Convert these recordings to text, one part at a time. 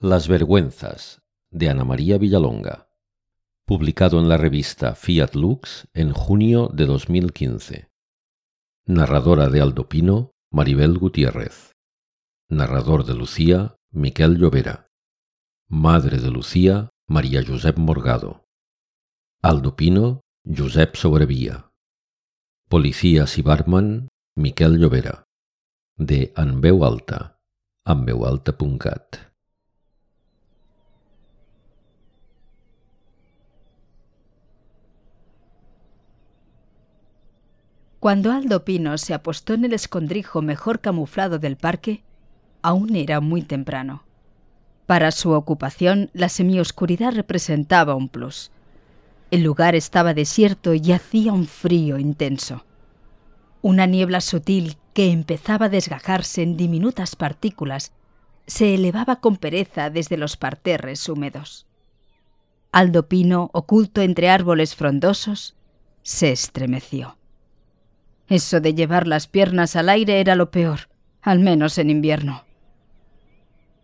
Las vergüenzas de Ana María Villalonga, publicado en la revista Fiat Lux en junio de 2015. Narradora de Aldo Pino, Maribel Gutiérrez. Narrador de Lucía, Miquel Llovera. Madre de Lucía, María Josep Morgado. Aldo Pino, Josep Sobrevía. Policías y barman, Miquel Llovera. De En veu alta, enveualta.cat. Cuando Aldo Pino se apostó en el escondrijo mejor camuflado del parque, aún era muy temprano. Para su ocupación, la semioscuridad representaba un plus. El lugar estaba desierto y hacía un frío intenso. Una niebla sutil que empezaba a desgajarse en diminutas partículas se elevaba con pereza desde los parterres húmedos. Aldo Pino, oculto entre árboles frondosos, se estremeció. Eso de llevar las piernas al aire era lo peor, al menos en invierno.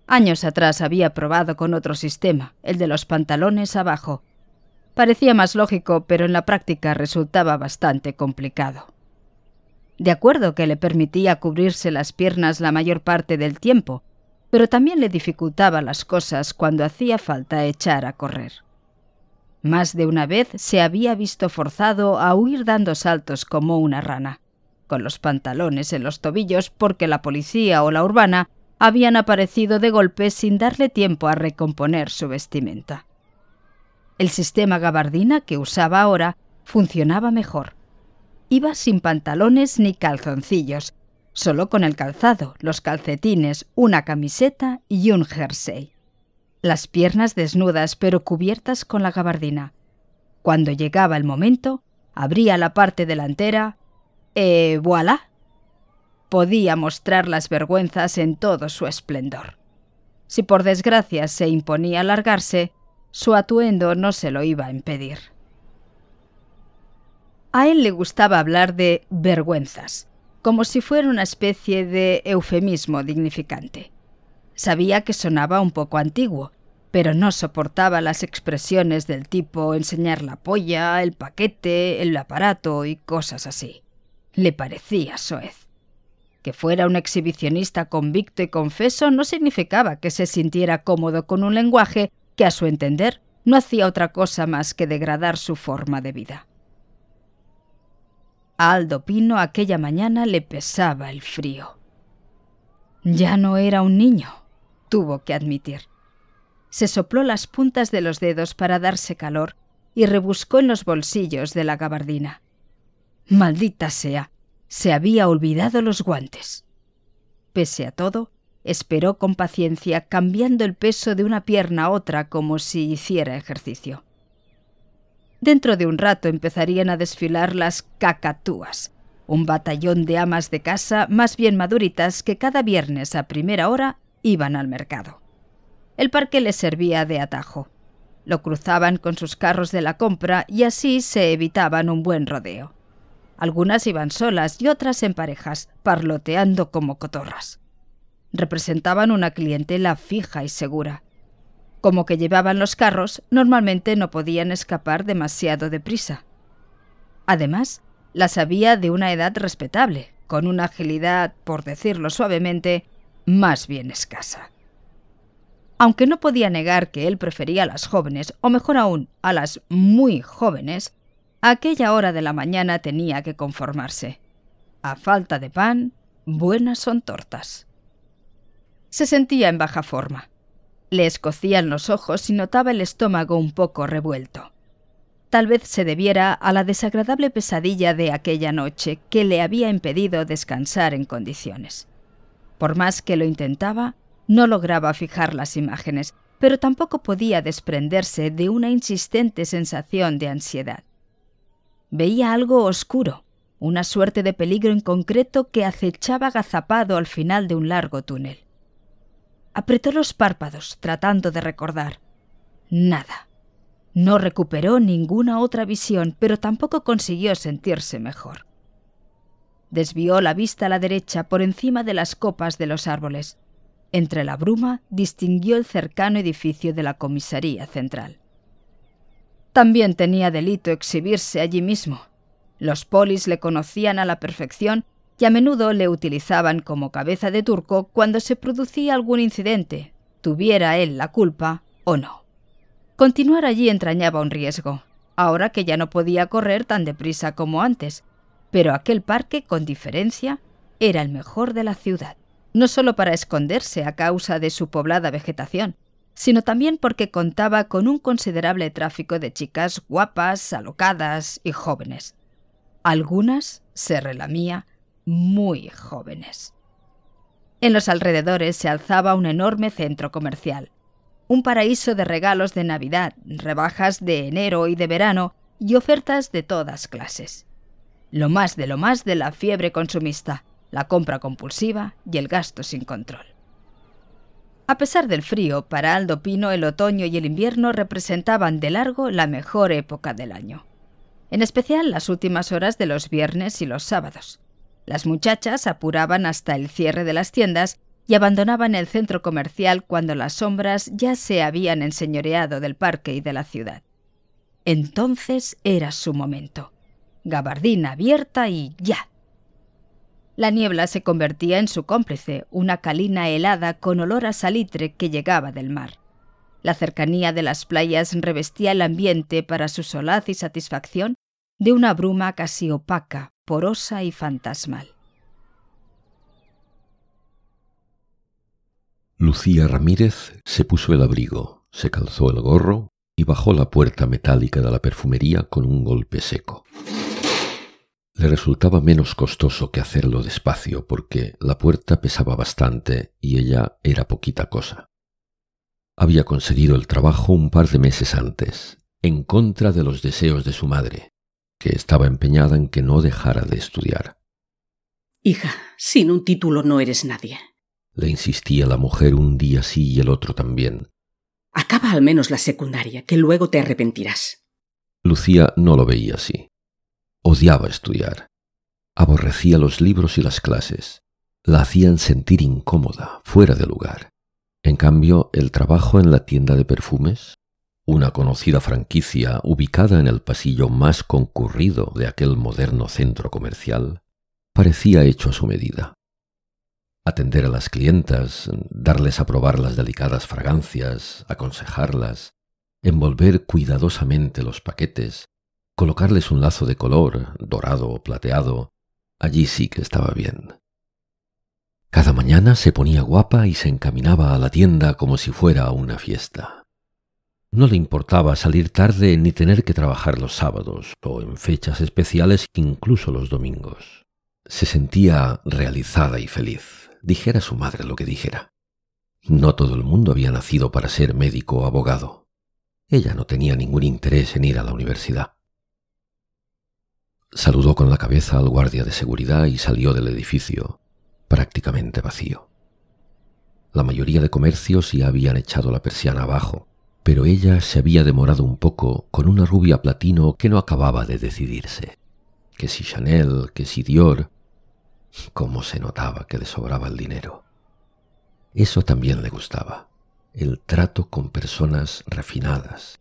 Años atrás había probado con otro sistema, el de los pantalones abajo. Parecía más lógico, pero en la práctica resultaba bastante complicado. De acuerdo que le permitía cubrirse las piernas la mayor parte del tiempo, pero también le dificultaba las cosas cuando hacía falta echar a correr. Más de una vez se había visto forzado a huir dando saltos como una rana, con los pantalones en los tobillos porque la policía o la urbana habían aparecido de golpe sin darle tiempo a recomponer su vestimenta. El sistema gabardina que usaba ahora funcionaba mejor. Iba sin pantalones ni calzoncillos, solo con el calzado, los calcetines, una camiseta y un jersey las piernas desnudas pero cubiertas con la gabardina. Cuando llegaba el momento, abría la parte delantera e voilà. Podía mostrar las vergüenzas en todo su esplendor. Si por desgracia se imponía alargarse, su atuendo no se lo iba a impedir. A él le gustaba hablar de vergüenzas, como si fuera una especie de eufemismo dignificante. Sabía que sonaba un poco antiguo, pero no soportaba las expresiones del tipo enseñar la polla, el paquete, el aparato y cosas así. Le parecía soez. Que fuera un exhibicionista convicto y confeso no significaba que se sintiera cómodo con un lenguaje que, a su entender, no hacía otra cosa más que degradar su forma de vida. A Aldo Pino aquella mañana le pesaba el frío. Ya no era un niño, tuvo que admitir. Se sopló las puntas de los dedos para darse calor y rebuscó en los bolsillos de la gabardina. Maldita sea, se había olvidado los guantes. Pese a todo, esperó con paciencia, cambiando el peso de una pierna a otra como si hiciera ejercicio. Dentro de un rato empezarían a desfilar las cacatúas, un batallón de amas de casa más bien maduritas que cada viernes a primera hora iban al mercado. El parque les servía de atajo. Lo cruzaban con sus carros de la compra y así se evitaban un buen rodeo. Algunas iban solas y otras en parejas, parloteando como cotorras. Representaban una clientela fija y segura. Como que llevaban los carros, normalmente no podían escapar demasiado deprisa. Además, las había de una edad respetable, con una agilidad, por decirlo suavemente, más bien escasa. Aunque no podía negar que él prefería a las jóvenes, o mejor aún, a las muy jóvenes, a aquella hora de la mañana tenía que conformarse. A falta de pan, buenas son tortas. Se sentía en baja forma. Le escocían los ojos y notaba el estómago un poco revuelto. Tal vez se debiera a la desagradable pesadilla de aquella noche que le había impedido descansar en condiciones. Por más que lo intentaba, no lograba fijar las imágenes, pero tampoco podía desprenderse de una insistente sensación de ansiedad. Veía algo oscuro, una suerte de peligro en concreto que acechaba agazapado al final de un largo túnel. Apretó los párpados, tratando de recordar. Nada. No recuperó ninguna otra visión, pero tampoco consiguió sentirse mejor. Desvió la vista a la derecha por encima de las copas de los árboles. entre la bruma, distinguió el cercano edificio de la comisaría central. También tenía delito exhibirse allí mismo. Los polis le conocían a la perfección y a menudo le utilizaban como cabeza de turco cuando se producía algún incidente, tuviera él la culpa o no. Continuar allí entrañaba un riesgo, ahora que ya no podía correr tan deprisa como antes, pero aquel parque, con diferencia, era el mejor de la ciudad, no solo para esconderse a causa de su poblada vegetación, sino también porque contaba con un considerable tráfico de chicas guapas, alocadas y jóvenes. Algunas, se relamía, muy jóvenes. En los alrededores se alzaba un enorme centro comercial, un paraíso de regalos de Navidad, rebajas de enero y de verano y ofertas de todas clases. Lo más de lo más de la fiebre consumista, la compra compulsiva y el gasto sin control. A pesar del frío, para Aldo Pino el otoño y el invierno representaban de largo la mejor época del año. En especial las últimas horas de los viernes y los sábados. Las muchachas apuraban hasta el cierre de las tiendas y abandonaban el centro comercial cuando las sombras ya se habían enseñoreado del parque y de la ciudad. Entonces era su momento. Gabardina abierta y ya. La niebla se convertía en su cómplice, una calina helada con olor a salitre que llegaba del mar. La cercanía de las playas revestía el ambiente para su solaz y satisfacción de una bruma casi opaca, porosa y fantasmal. Lucía Ramírez se puso el abrigo, se calzó el gorro y bajó la puerta metálica de la perfumería con un golpe seco. Le resultaba menos costoso que hacerlo despacio porque la puerta pesaba bastante y ella era poquita cosa. Había conseguido el trabajo un par de meses antes, en contra de los deseos de su madre, que estaba empeñada en que no dejara de estudiar. Hija, sin un título no eres nadie. Le insistía la mujer un día sí y el otro también. Acaba al menos la secundaria, que luego te arrepentirás. Lucía no lo veía así. Odiaba estudiar. Aborrecía los libros y las clases. La hacían sentir incómoda, fuera de lugar. En cambio, el trabajo en la tienda de perfumes una conocida franquicia ubicada en el pasillo más concurrido de aquel moderno centro comercial, parecía hecho a su medida. Atender a las clientas, darles a probar las delicadas fragancias, aconsejarlas, envolver cuidadosamente los paquetes, colocarles un lazo de color, dorado o plateado, allí sí que estaba bien. Cada mañana se ponía guapa y se encaminaba a la tienda como si fuera una fiesta. No le importaba salir tarde ni tener que trabajar los sábados o en fechas especiales, incluso los domingos. Se sentía realizada y feliz, dijera su madre lo que dijera. No todo el mundo había nacido para ser médico o abogado. Ella no tenía ningún interés en ir a la universidad. Saludó con la cabeza al guardia de seguridad y salió del edificio, prácticamente vacío. La mayoría de comercios ya habían echado la persiana abajo, pero ella se había demorado un poco con una rubia platino que no acababa de decidirse. Que si Chanel, que si Dior, cómo se notaba que le sobraba el dinero. Eso también le gustaba, el trato con personas refinadas,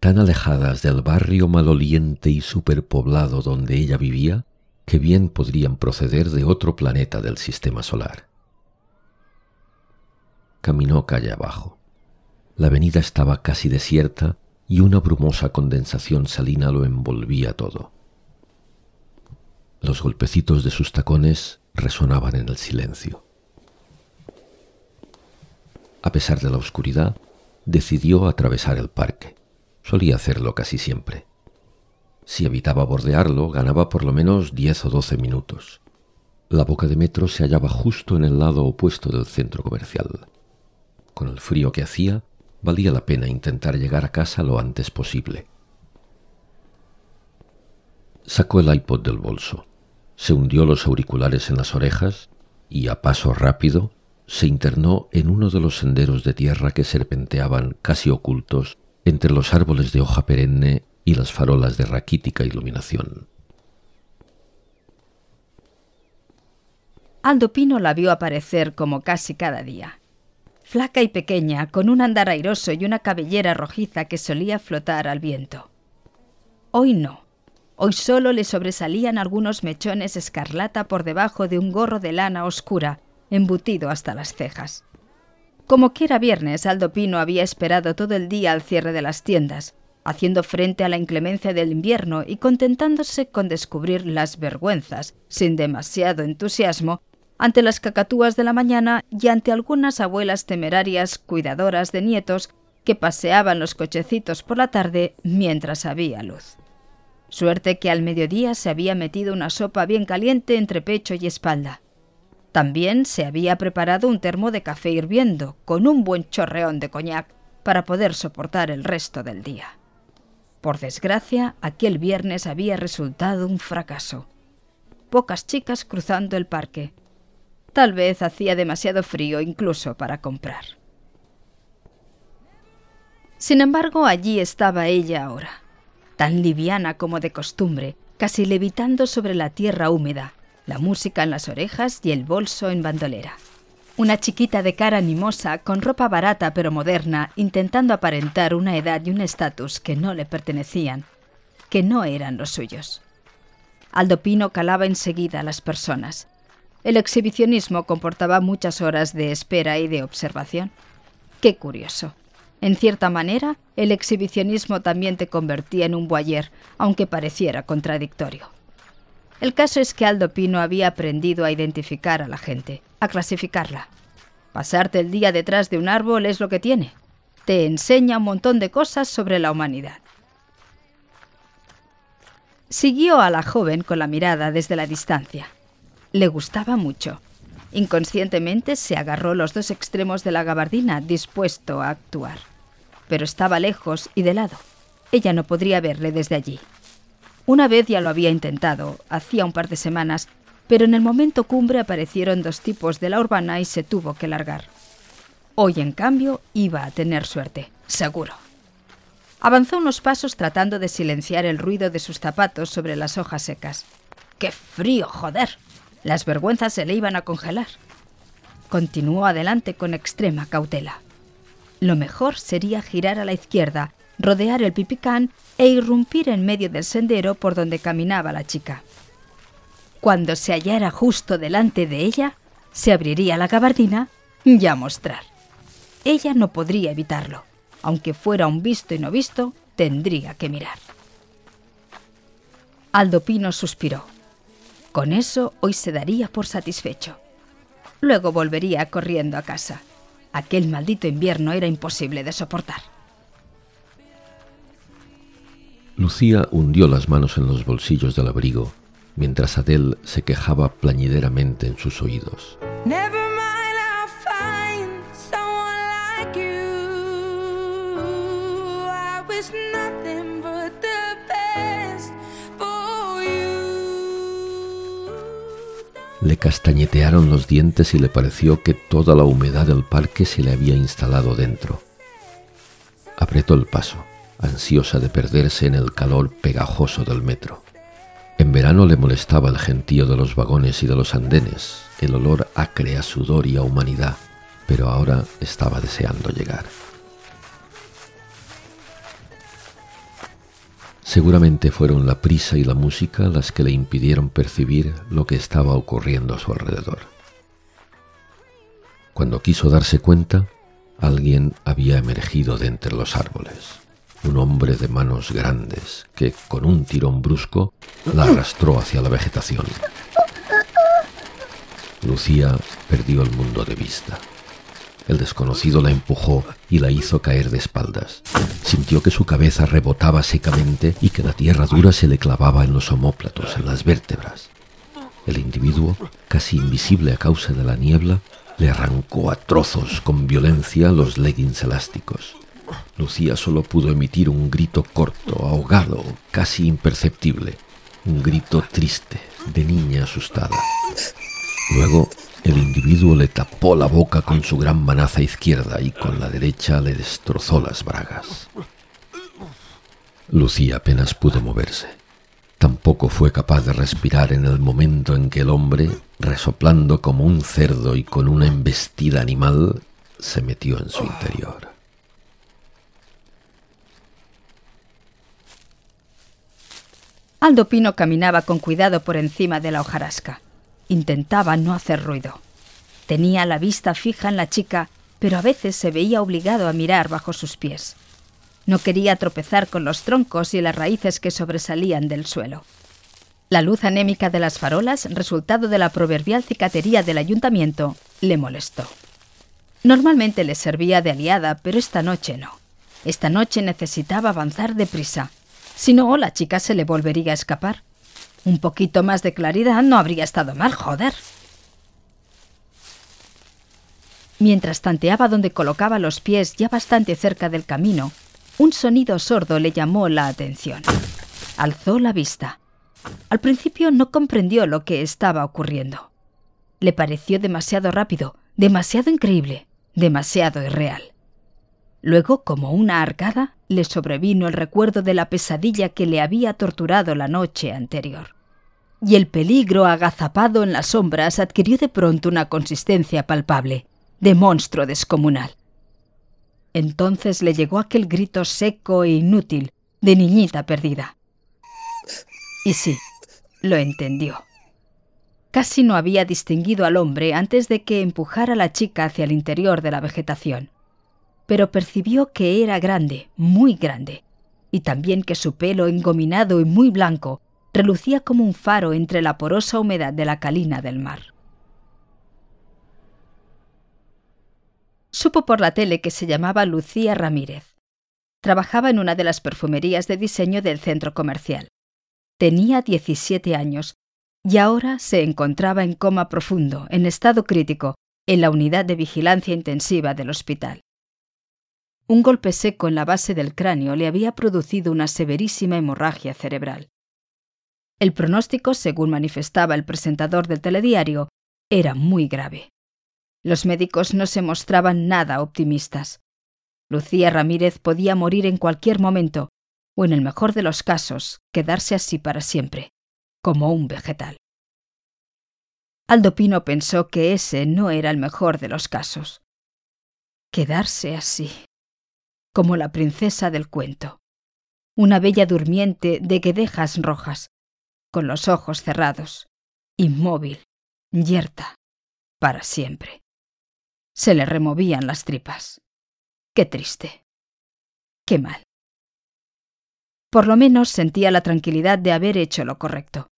tan alejadas del barrio maloliente y superpoblado donde ella vivía, que bien podrían proceder de otro planeta del sistema solar. Caminó calle abajo la avenida estaba casi desierta y una brumosa condensación salina lo envolvía todo. Los golpecitos de sus tacones resonaban en el silencio. A pesar de la oscuridad, decidió atravesar el parque. Solía hacerlo casi siempre. Si evitaba bordearlo, ganaba por lo menos diez o doce minutos. La boca de metro se hallaba justo en el lado opuesto del centro comercial. Con el frío que hacía, valía la pena intentar llegar a casa lo antes posible. Sacó el iPod del bolso, se hundió los auriculares en las orejas y a paso rápido se internó en uno de los senderos de tierra que serpenteaban casi ocultos entre los árboles de hoja perenne y las farolas de raquítica iluminación. Aldo Pino la vio aparecer como casi cada día flaca y pequeña, con un andar airoso y una cabellera rojiza que solía flotar al viento. Hoy no. Hoy solo le sobresalían algunos mechones escarlata por debajo de un gorro de lana oscura, embutido hasta las cejas. Como quiera viernes, Aldo Pino había esperado todo el día al cierre de las tiendas, haciendo frente a la inclemencia del invierno y contentándose con descubrir las vergüenzas, sin demasiado entusiasmo, ante las cacatúas de la mañana y ante algunas abuelas temerarias cuidadoras de nietos que paseaban los cochecitos por la tarde mientras había luz. Suerte que al mediodía se había metido una sopa bien caliente entre pecho y espalda. También se había preparado un termo de café hirviendo, con un buen chorreón de coñac, para poder soportar el resto del día. Por desgracia, aquel viernes había resultado un fracaso. Pocas chicas cruzando el parque. Tal vez hacía demasiado frío incluso para comprar. Sin embargo, allí estaba ella ahora, tan liviana como de costumbre, casi levitando sobre la tierra húmeda, la música en las orejas y el bolso en bandolera. Una chiquita de cara animosa, con ropa barata pero moderna, intentando aparentar una edad y un estatus que no le pertenecían, que no eran los suyos. Aldo Pino calaba enseguida a las personas. El exhibicionismo comportaba muchas horas de espera y de observación. Qué curioso. En cierta manera, el exhibicionismo también te convertía en un boyer, aunque pareciera contradictorio. El caso es que Aldo Pino había aprendido a identificar a la gente, a clasificarla. Pasarte el día detrás de un árbol es lo que tiene. Te enseña un montón de cosas sobre la humanidad. Siguió a la joven con la mirada desde la distancia. Le gustaba mucho. Inconscientemente se agarró los dos extremos de la gabardina, dispuesto a actuar. Pero estaba lejos y de lado. Ella no podría verle desde allí. Una vez ya lo había intentado, hacía un par de semanas, pero en el momento cumbre aparecieron dos tipos de la urbana y se tuvo que largar. Hoy, en cambio, iba a tener suerte, seguro. Avanzó unos pasos tratando de silenciar el ruido de sus zapatos sobre las hojas secas. ¡Qué frío, joder! Las vergüenzas se le iban a congelar. Continuó adelante con extrema cautela. Lo mejor sería girar a la izquierda rodear el pipicán e irrumpir en medio del sendero por donde caminaba la chica. Cuando se hallara justo delante de ella, se abriría la gabardina y a mostrar. Ella no podría evitarlo. Aunque fuera un visto y no visto, tendría que mirar. Aldo Pino suspiró. Con eso hoy se daría por satisfecho. Luego volvería corriendo a casa. Aquel maldito invierno era imposible de soportar. Lucía hundió las manos en los bolsillos del abrigo, mientras Adele se quejaba plañideramente en sus oídos. Le castañetearon los dientes y le pareció que toda la humedad del parque se le había instalado dentro. Apretó el paso ansiosa de perderse en el calor pegajoso del metro. En verano le molestaba el gentío de los vagones y de los andenes, el olor acre a sudor y a humanidad, pero ahora estaba deseando llegar. Seguramente fueron la prisa y la música las que le impidieron percibir lo que estaba ocurriendo a su alrededor. Cuando quiso darse cuenta, alguien había emergido de entre los árboles un hombre de manos grandes que, con un tirón brusco, la arrastró hacia la vegetación. Lucía perdió el mundo de vista. El desconocido la empujó y la hizo caer de espaldas. Sintió que su cabeza rebotaba secamente y que la tierra dura se le clavaba en los omóplatos, en las vértebras. El individuo, casi invisible a causa de la niebla, le arrancó a trozos con violencia los leggings elásticos. Lucía solo pudo emitir un grito corto, ahogado, casi imperceptible, un grito triste, de niña asustada. Luego, el individuo le tapó la boca con su gran manaza izquierda y con la derecha le destrozó las bragas. Lucía apenas pudo moverse. Tampoco fue capaz de respirar en el momento en que el hombre, resoplando como un cerdo y con una embestida animal, se metió en su interior. Aldo Pino caminaba con cuidado por encima de la hojarasca. Intentaba no hacer ruido. Tenía la vista fija en la chica, pero a veces se veía obligado a mirar bajo sus pies. No quería tropezar con los troncos y las raíces que sobresalían del suelo. La luz anémica de las farolas, resultado de la proverbial cicatería del ayuntamiento, le molestó. Normalmente le servía de aliada, pero esta noche no. Esta noche necesitaba avanzar deprisa. Si no, la chica se le volvería a escapar. Un poquito más de claridad no habría estado mal, joder. Mientras tanteaba donde colocaba los pies ya bastante cerca del camino, un sonido sordo le llamó la atención. Alzó la vista. Al principio no comprendió lo que estaba ocurriendo. Le pareció demasiado rápido, demasiado increíble, demasiado irreal. Luego, como una arcada, le sobrevino el recuerdo de la pesadilla que le había torturado la noche anterior. Y el peligro agazapado en las sombras adquirió de pronto una consistencia palpable, de monstruo descomunal. Entonces le llegó aquel grito seco e inútil de niñita perdida. Y sí, lo entendió. Casi no había distinguido al hombre antes de que empujara a la chica hacia el interior de la vegetación pero percibió que era grande, muy grande, y también que su pelo engominado y muy blanco relucía como un faro entre la porosa humedad de la calina del mar. Supo por la tele que se llamaba Lucía Ramírez. Trabajaba en una de las perfumerías de diseño del centro comercial. Tenía 17 años y ahora se encontraba en coma profundo, en estado crítico, en la unidad de vigilancia intensiva del hospital. Un golpe seco en la base del cráneo le había producido una severísima hemorragia cerebral. El pronóstico, según manifestaba el presentador del telediario, era muy grave. Los médicos no se mostraban nada optimistas. Lucía Ramírez podía morir en cualquier momento, o en el mejor de los casos, quedarse así para siempre, como un vegetal. Aldo Pino pensó que ese no era el mejor de los casos. Quedarse así como la princesa del cuento. Una bella durmiente de guedejas rojas, con los ojos cerrados, inmóvil, yerta, para siempre. Se le removían las tripas. Qué triste. Qué mal. Por lo menos sentía la tranquilidad de haber hecho lo correcto.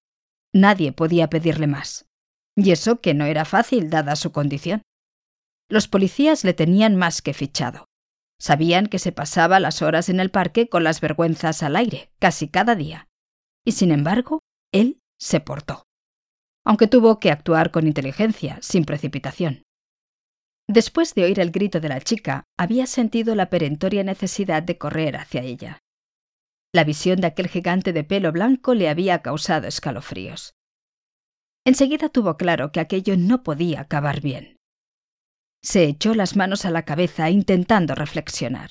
Nadie podía pedirle más. Y eso que no era fácil dada su condición. Los policías le tenían más que fichado. Sabían que se pasaba las horas en el parque con las vergüenzas al aire, casi cada día. Y sin embargo, él se portó. Aunque tuvo que actuar con inteligencia, sin precipitación. Después de oír el grito de la chica, había sentido la perentoria necesidad de correr hacia ella. La visión de aquel gigante de pelo blanco le había causado escalofríos. Enseguida tuvo claro que aquello no podía acabar bien. Se echó las manos a la cabeza intentando reflexionar.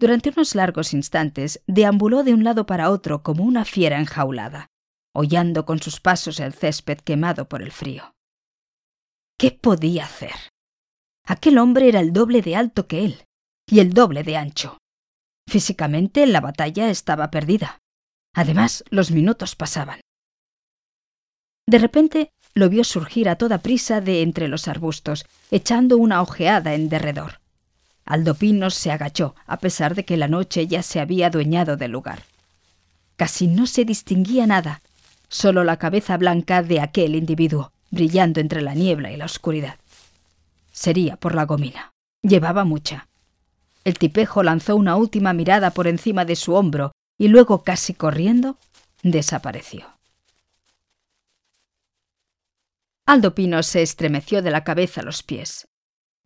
Durante unos largos instantes deambuló de un lado para otro como una fiera enjaulada, hollando con sus pasos el césped quemado por el frío. ¿Qué podía hacer? Aquel hombre era el doble de alto que él, y el doble de ancho. Físicamente la batalla estaba perdida. Además, los minutos pasaban. De repente lo vio surgir a toda prisa de entre los arbustos, echando una ojeada en derredor. Aldo Pinos se agachó, a pesar de que la noche ya se había adueñado del lugar. Casi no se distinguía nada, solo la cabeza blanca de aquel individuo, brillando entre la niebla y la oscuridad. Sería por la gomina. Llevaba mucha. El tipejo lanzó una última mirada por encima de su hombro y luego, casi corriendo, desapareció. Aldo Pino se estremeció de la cabeza a los pies.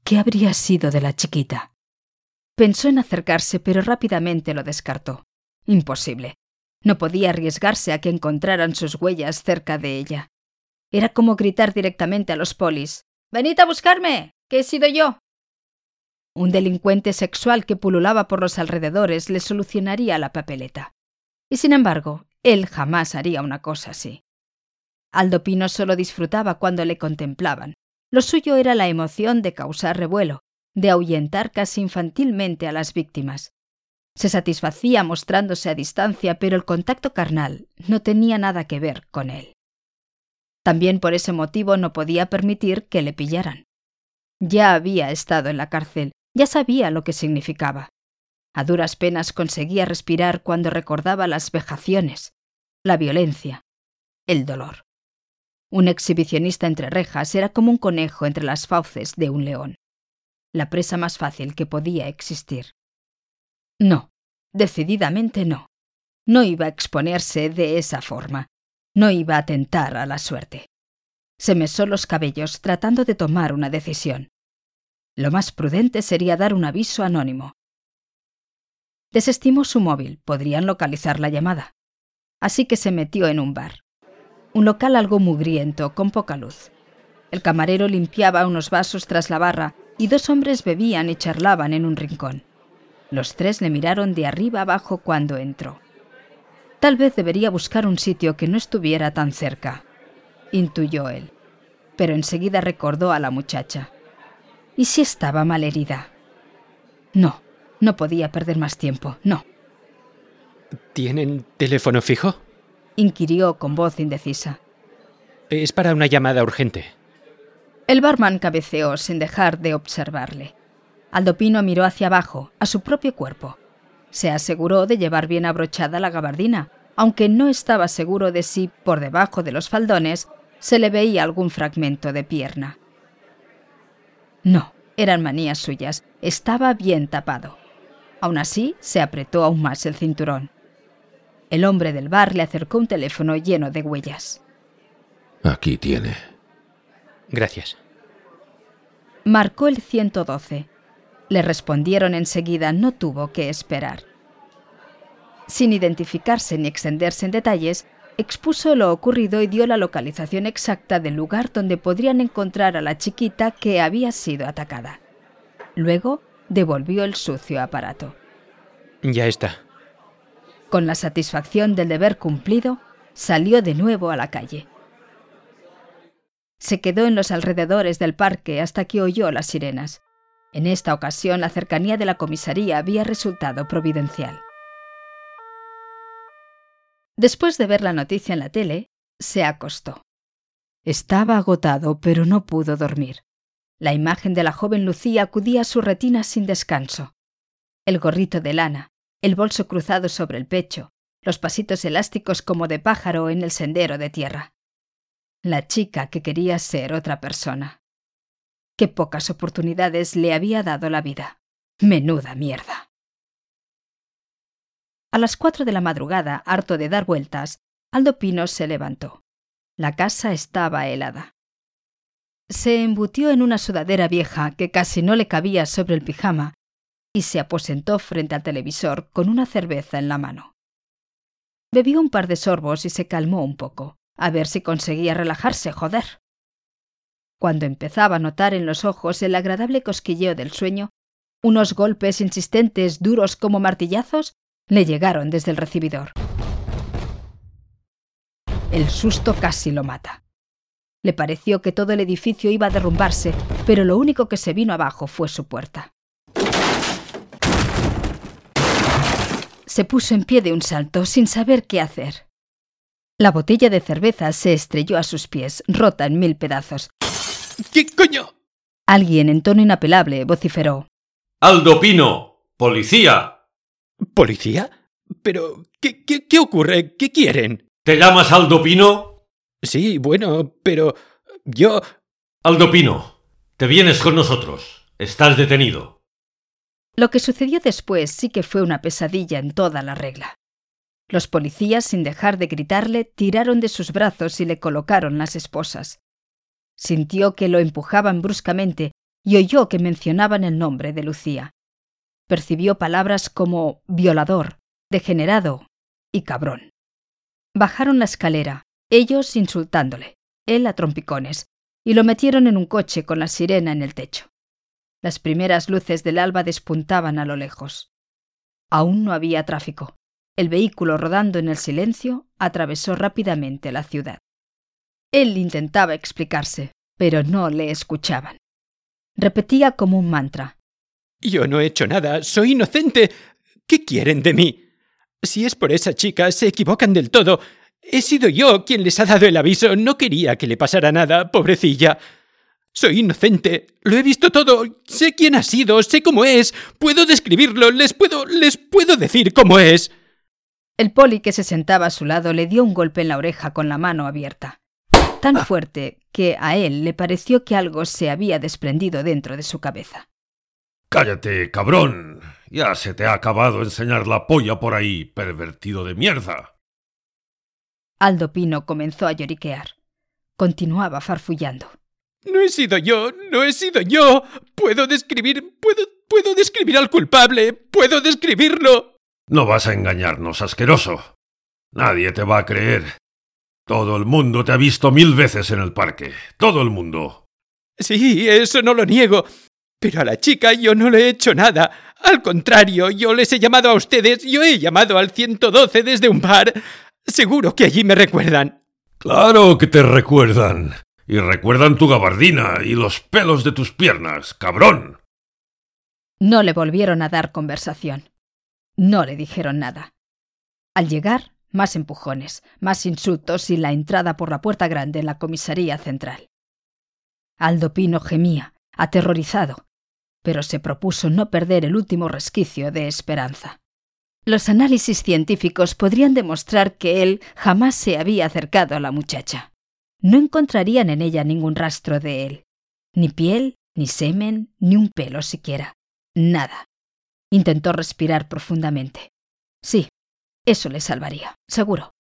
¿Qué habría sido de la chiquita? Pensó en acercarse, pero rápidamente lo descartó. Imposible. No podía arriesgarse a que encontraran sus huellas cerca de ella. Era como gritar directamente a los polis. Venid a buscarme. que he sido yo. Un delincuente sexual que pululaba por los alrededores le solucionaría la papeleta. Y sin embargo, él jamás haría una cosa así. Aldo Pino solo disfrutaba cuando le contemplaban. Lo suyo era la emoción de causar revuelo, de ahuyentar casi infantilmente a las víctimas. Se satisfacía mostrándose a distancia, pero el contacto carnal no tenía nada que ver con él. También por ese motivo no podía permitir que le pillaran. Ya había estado en la cárcel, ya sabía lo que significaba. A duras penas conseguía respirar cuando recordaba las vejaciones, la violencia, el dolor. Un exhibicionista entre rejas era como un conejo entre las fauces de un león, la presa más fácil que podía existir. No, decididamente no. No iba a exponerse de esa forma. No iba a tentar a la suerte. Se mesó los cabellos tratando de tomar una decisión. Lo más prudente sería dar un aviso anónimo. Desestimó su móvil, podrían localizar la llamada. Así que se metió en un bar. Un local algo mugriento, con poca luz. El camarero limpiaba unos vasos tras la barra y dos hombres bebían y charlaban en un rincón. Los tres le miraron de arriba abajo cuando entró. Tal vez debería buscar un sitio que no estuviera tan cerca, intuyó él, pero enseguida recordó a la muchacha. ¿Y si estaba mal herida? No, no podía perder más tiempo, no. ¿Tienen teléfono fijo? Inquirió con voz indecisa. Es para una llamada urgente. El barman cabeceó sin dejar de observarle. Aldopino miró hacia abajo, a su propio cuerpo. Se aseguró de llevar bien abrochada la gabardina, aunque no estaba seguro de si, por debajo de los faldones, se le veía algún fragmento de pierna. No, eran manías suyas, estaba bien tapado. Aún así, se apretó aún más el cinturón. El hombre del bar le acercó un teléfono lleno de huellas. Aquí tiene. Gracias. Marcó el 112. Le respondieron enseguida, no tuvo que esperar. Sin identificarse ni extenderse en detalles, expuso lo ocurrido y dio la localización exacta del lugar donde podrían encontrar a la chiquita que había sido atacada. Luego devolvió el sucio aparato. Ya está. Con la satisfacción del deber cumplido, salió de nuevo a la calle. Se quedó en los alrededores del parque hasta que oyó las sirenas. En esta ocasión la cercanía de la comisaría había resultado providencial. Después de ver la noticia en la tele, se acostó. Estaba agotado, pero no pudo dormir. La imagen de la joven Lucía acudía a su retina sin descanso. El gorrito de lana, el bolso cruzado sobre el pecho, los pasitos elásticos como de pájaro en el sendero de tierra la chica que quería ser otra persona. Qué pocas oportunidades le había dado la vida. Menuda mierda. A las cuatro de la madrugada, harto de dar vueltas, Aldo Pino se levantó. La casa estaba helada. Se embutió en una sudadera vieja que casi no le cabía sobre el pijama y se aposentó frente al televisor con una cerveza en la mano. Bebió un par de sorbos y se calmó un poco. A ver si conseguía relajarse, joder. Cuando empezaba a notar en los ojos el agradable cosquilleo del sueño, unos golpes insistentes, duros como martillazos, le llegaron desde el recibidor. El susto casi lo mata. Le pareció que todo el edificio iba a derrumbarse, pero lo único que se vino abajo fue su puerta. Se puso en pie de un salto sin saber qué hacer. La botella de cerveza se estrelló a sus pies, rota en mil pedazos. ¿Qué coño? Alguien en tono inapelable vociferó. Aldo Pino. Policía. ¿Policía? Pero, ¿qué, qué, qué ocurre? ¿Qué quieren? ¿Te llamas Aldo Pino? Sí, bueno, pero yo... Aldo Pino, te vienes con nosotros. Estás detenido. Lo que sucedió después sí que fue una pesadilla en toda la regla. Los policías, sin dejar de gritarle, tiraron de sus brazos y le colocaron las esposas. Sintió que lo empujaban bruscamente y oyó que mencionaban el nombre de Lucía. Percibió palabras como violador, degenerado y cabrón. Bajaron la escalera, ellos insultándole, él a trompicones, y lo metieron en un coche con la sirena en el techo. Las primeras luces del alba despuntaban a lo lejos. Aún no había tráfico. El vehículo rodando en el silencio atravesó rápidamente la ciudad. Él intentaba explicarse, pero no le escuchaban. Repetía como un mantra, Yo no he hecho nada. Soy inocente. ¿Qué quieren de mí? Si es por esa chica, se equivocan del todo. He sido yo quien les ha dado el aviso. No quería que le pasara nada, pobrecilla. Soy inocente. Lo he visto todo. Sé quién ha sido, sé cómo es. Puedo describirlo, les puedo. les puedo decir cómo es. El poli que se sentaba a su lado le dio un golpe en la oreja con la mano abierta. Tan fuerte que a él le pareció que algo se había desprendido dentro de su cabeza. Cállate, cabrón. Ya se te ha acabado enseñar la polla por ahí, pervertido de mierda. Aldo Pino comenzó a lloriquear. Continuaba farfullando. No he sido yo, no he sido yo. Puedo describir, puedo, puedo describir al culpable, puedo describirlo. No vas a engañarnos, asqueroso. Nadie te va a creer. Todo el mundo te ha visto mil veces en el parque. Todo el mundo. Sí, eso no lo niego. Pero a la chica yo no le he hecho nada. Al contrario, yo les he llamado a ustedes, yo he llamado al 112 desde un bar. Seguro que allí me recuerdan. Claro que te recuerdan. Y recuerdan tu gabardina y los pelos de tus piernas, cabrón. No le volvieron a dar conversación. No le dijeron nada. Al llegar, más empujones, más insultos y la entrada por la puerta grande en la comisaría central. Aldo Pino gemía, aterrorizado, pero se propuso no perder el último resquicio de esperanza. Los análisis científicos podrían demostrar que él jamás se había acercado a la muchacha. No encontrarían en ella ningún rastro de él. Ni piel, ni semen, ni un pelo siquiera. Nada. Intentó respirar profundamente. Sí, eso le salvaría, seguro.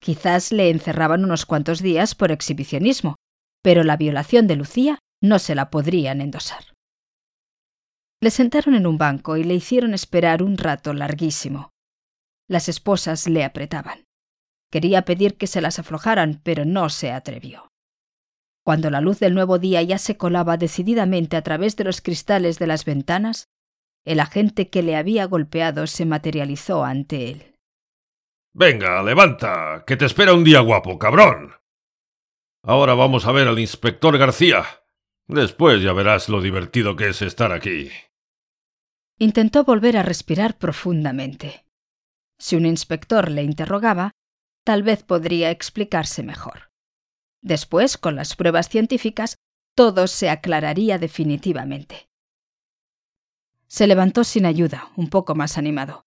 Quizás le encerraban unos cuantos días por exhibicionismo, pero la violación de Lucía no se la podrían endosar. Le sentaron en un banco y le hicieron esperar un rato larguísimo. Las esposas le apretaban. Quería pedir que se las aflojaran, pero no se atrevió. Cuando la luz del nuevo día ya se colaba decididamente a través de los cristales de las ventanas, el agente que le había golpeado se materializó ante él. Venga, levanta, que te espera un día guapo, cabrón. Ahora vamos a ver al inspector García. Después ya verás lo divertido que es estar aquí. Intentó volver a respirar profundamente. Si un inspector le interrogaba, tal vez podría explicarse mejor. Después, con las pruebas científicas, todo se aclararía definitivamente. Se levantó sin ayuda, un poco más animado.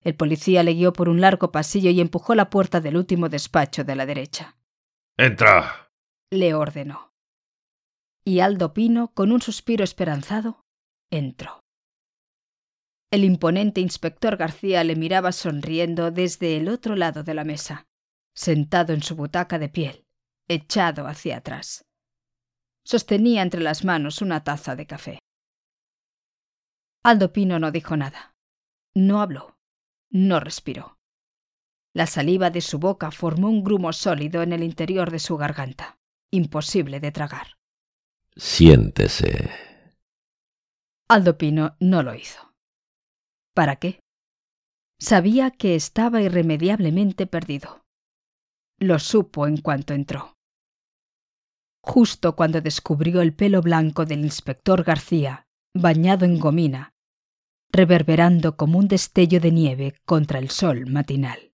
El policía le guió por un largo pasillo y empujó la puerta del último despacho de la derecha. Entra. le ordenó. Y Aldo Pino, con un suspiro esperanzado, entró. El imponente inspector García le miraba sonriendo desde el otro lado de la mesa, sentado en su butaca de piel, echado hacia atrás. Sostenía entre las manos una taza de café. Aldo Pino no dijo nada. No habló. No respiró. La saliva de su boca formó un grumo sólido en el interior de su garganta, imposible de tragar. Siéntese. Aldo Pino no lo hizo. ¿Para qué? Sabía que estaba irremediablemente perdido. Lo supo en cuanto entró. Justo cuando descubrió el pelo blanco del inspector García, bañado en gomina, reverberando como un destello de nieve contra el sol matinal.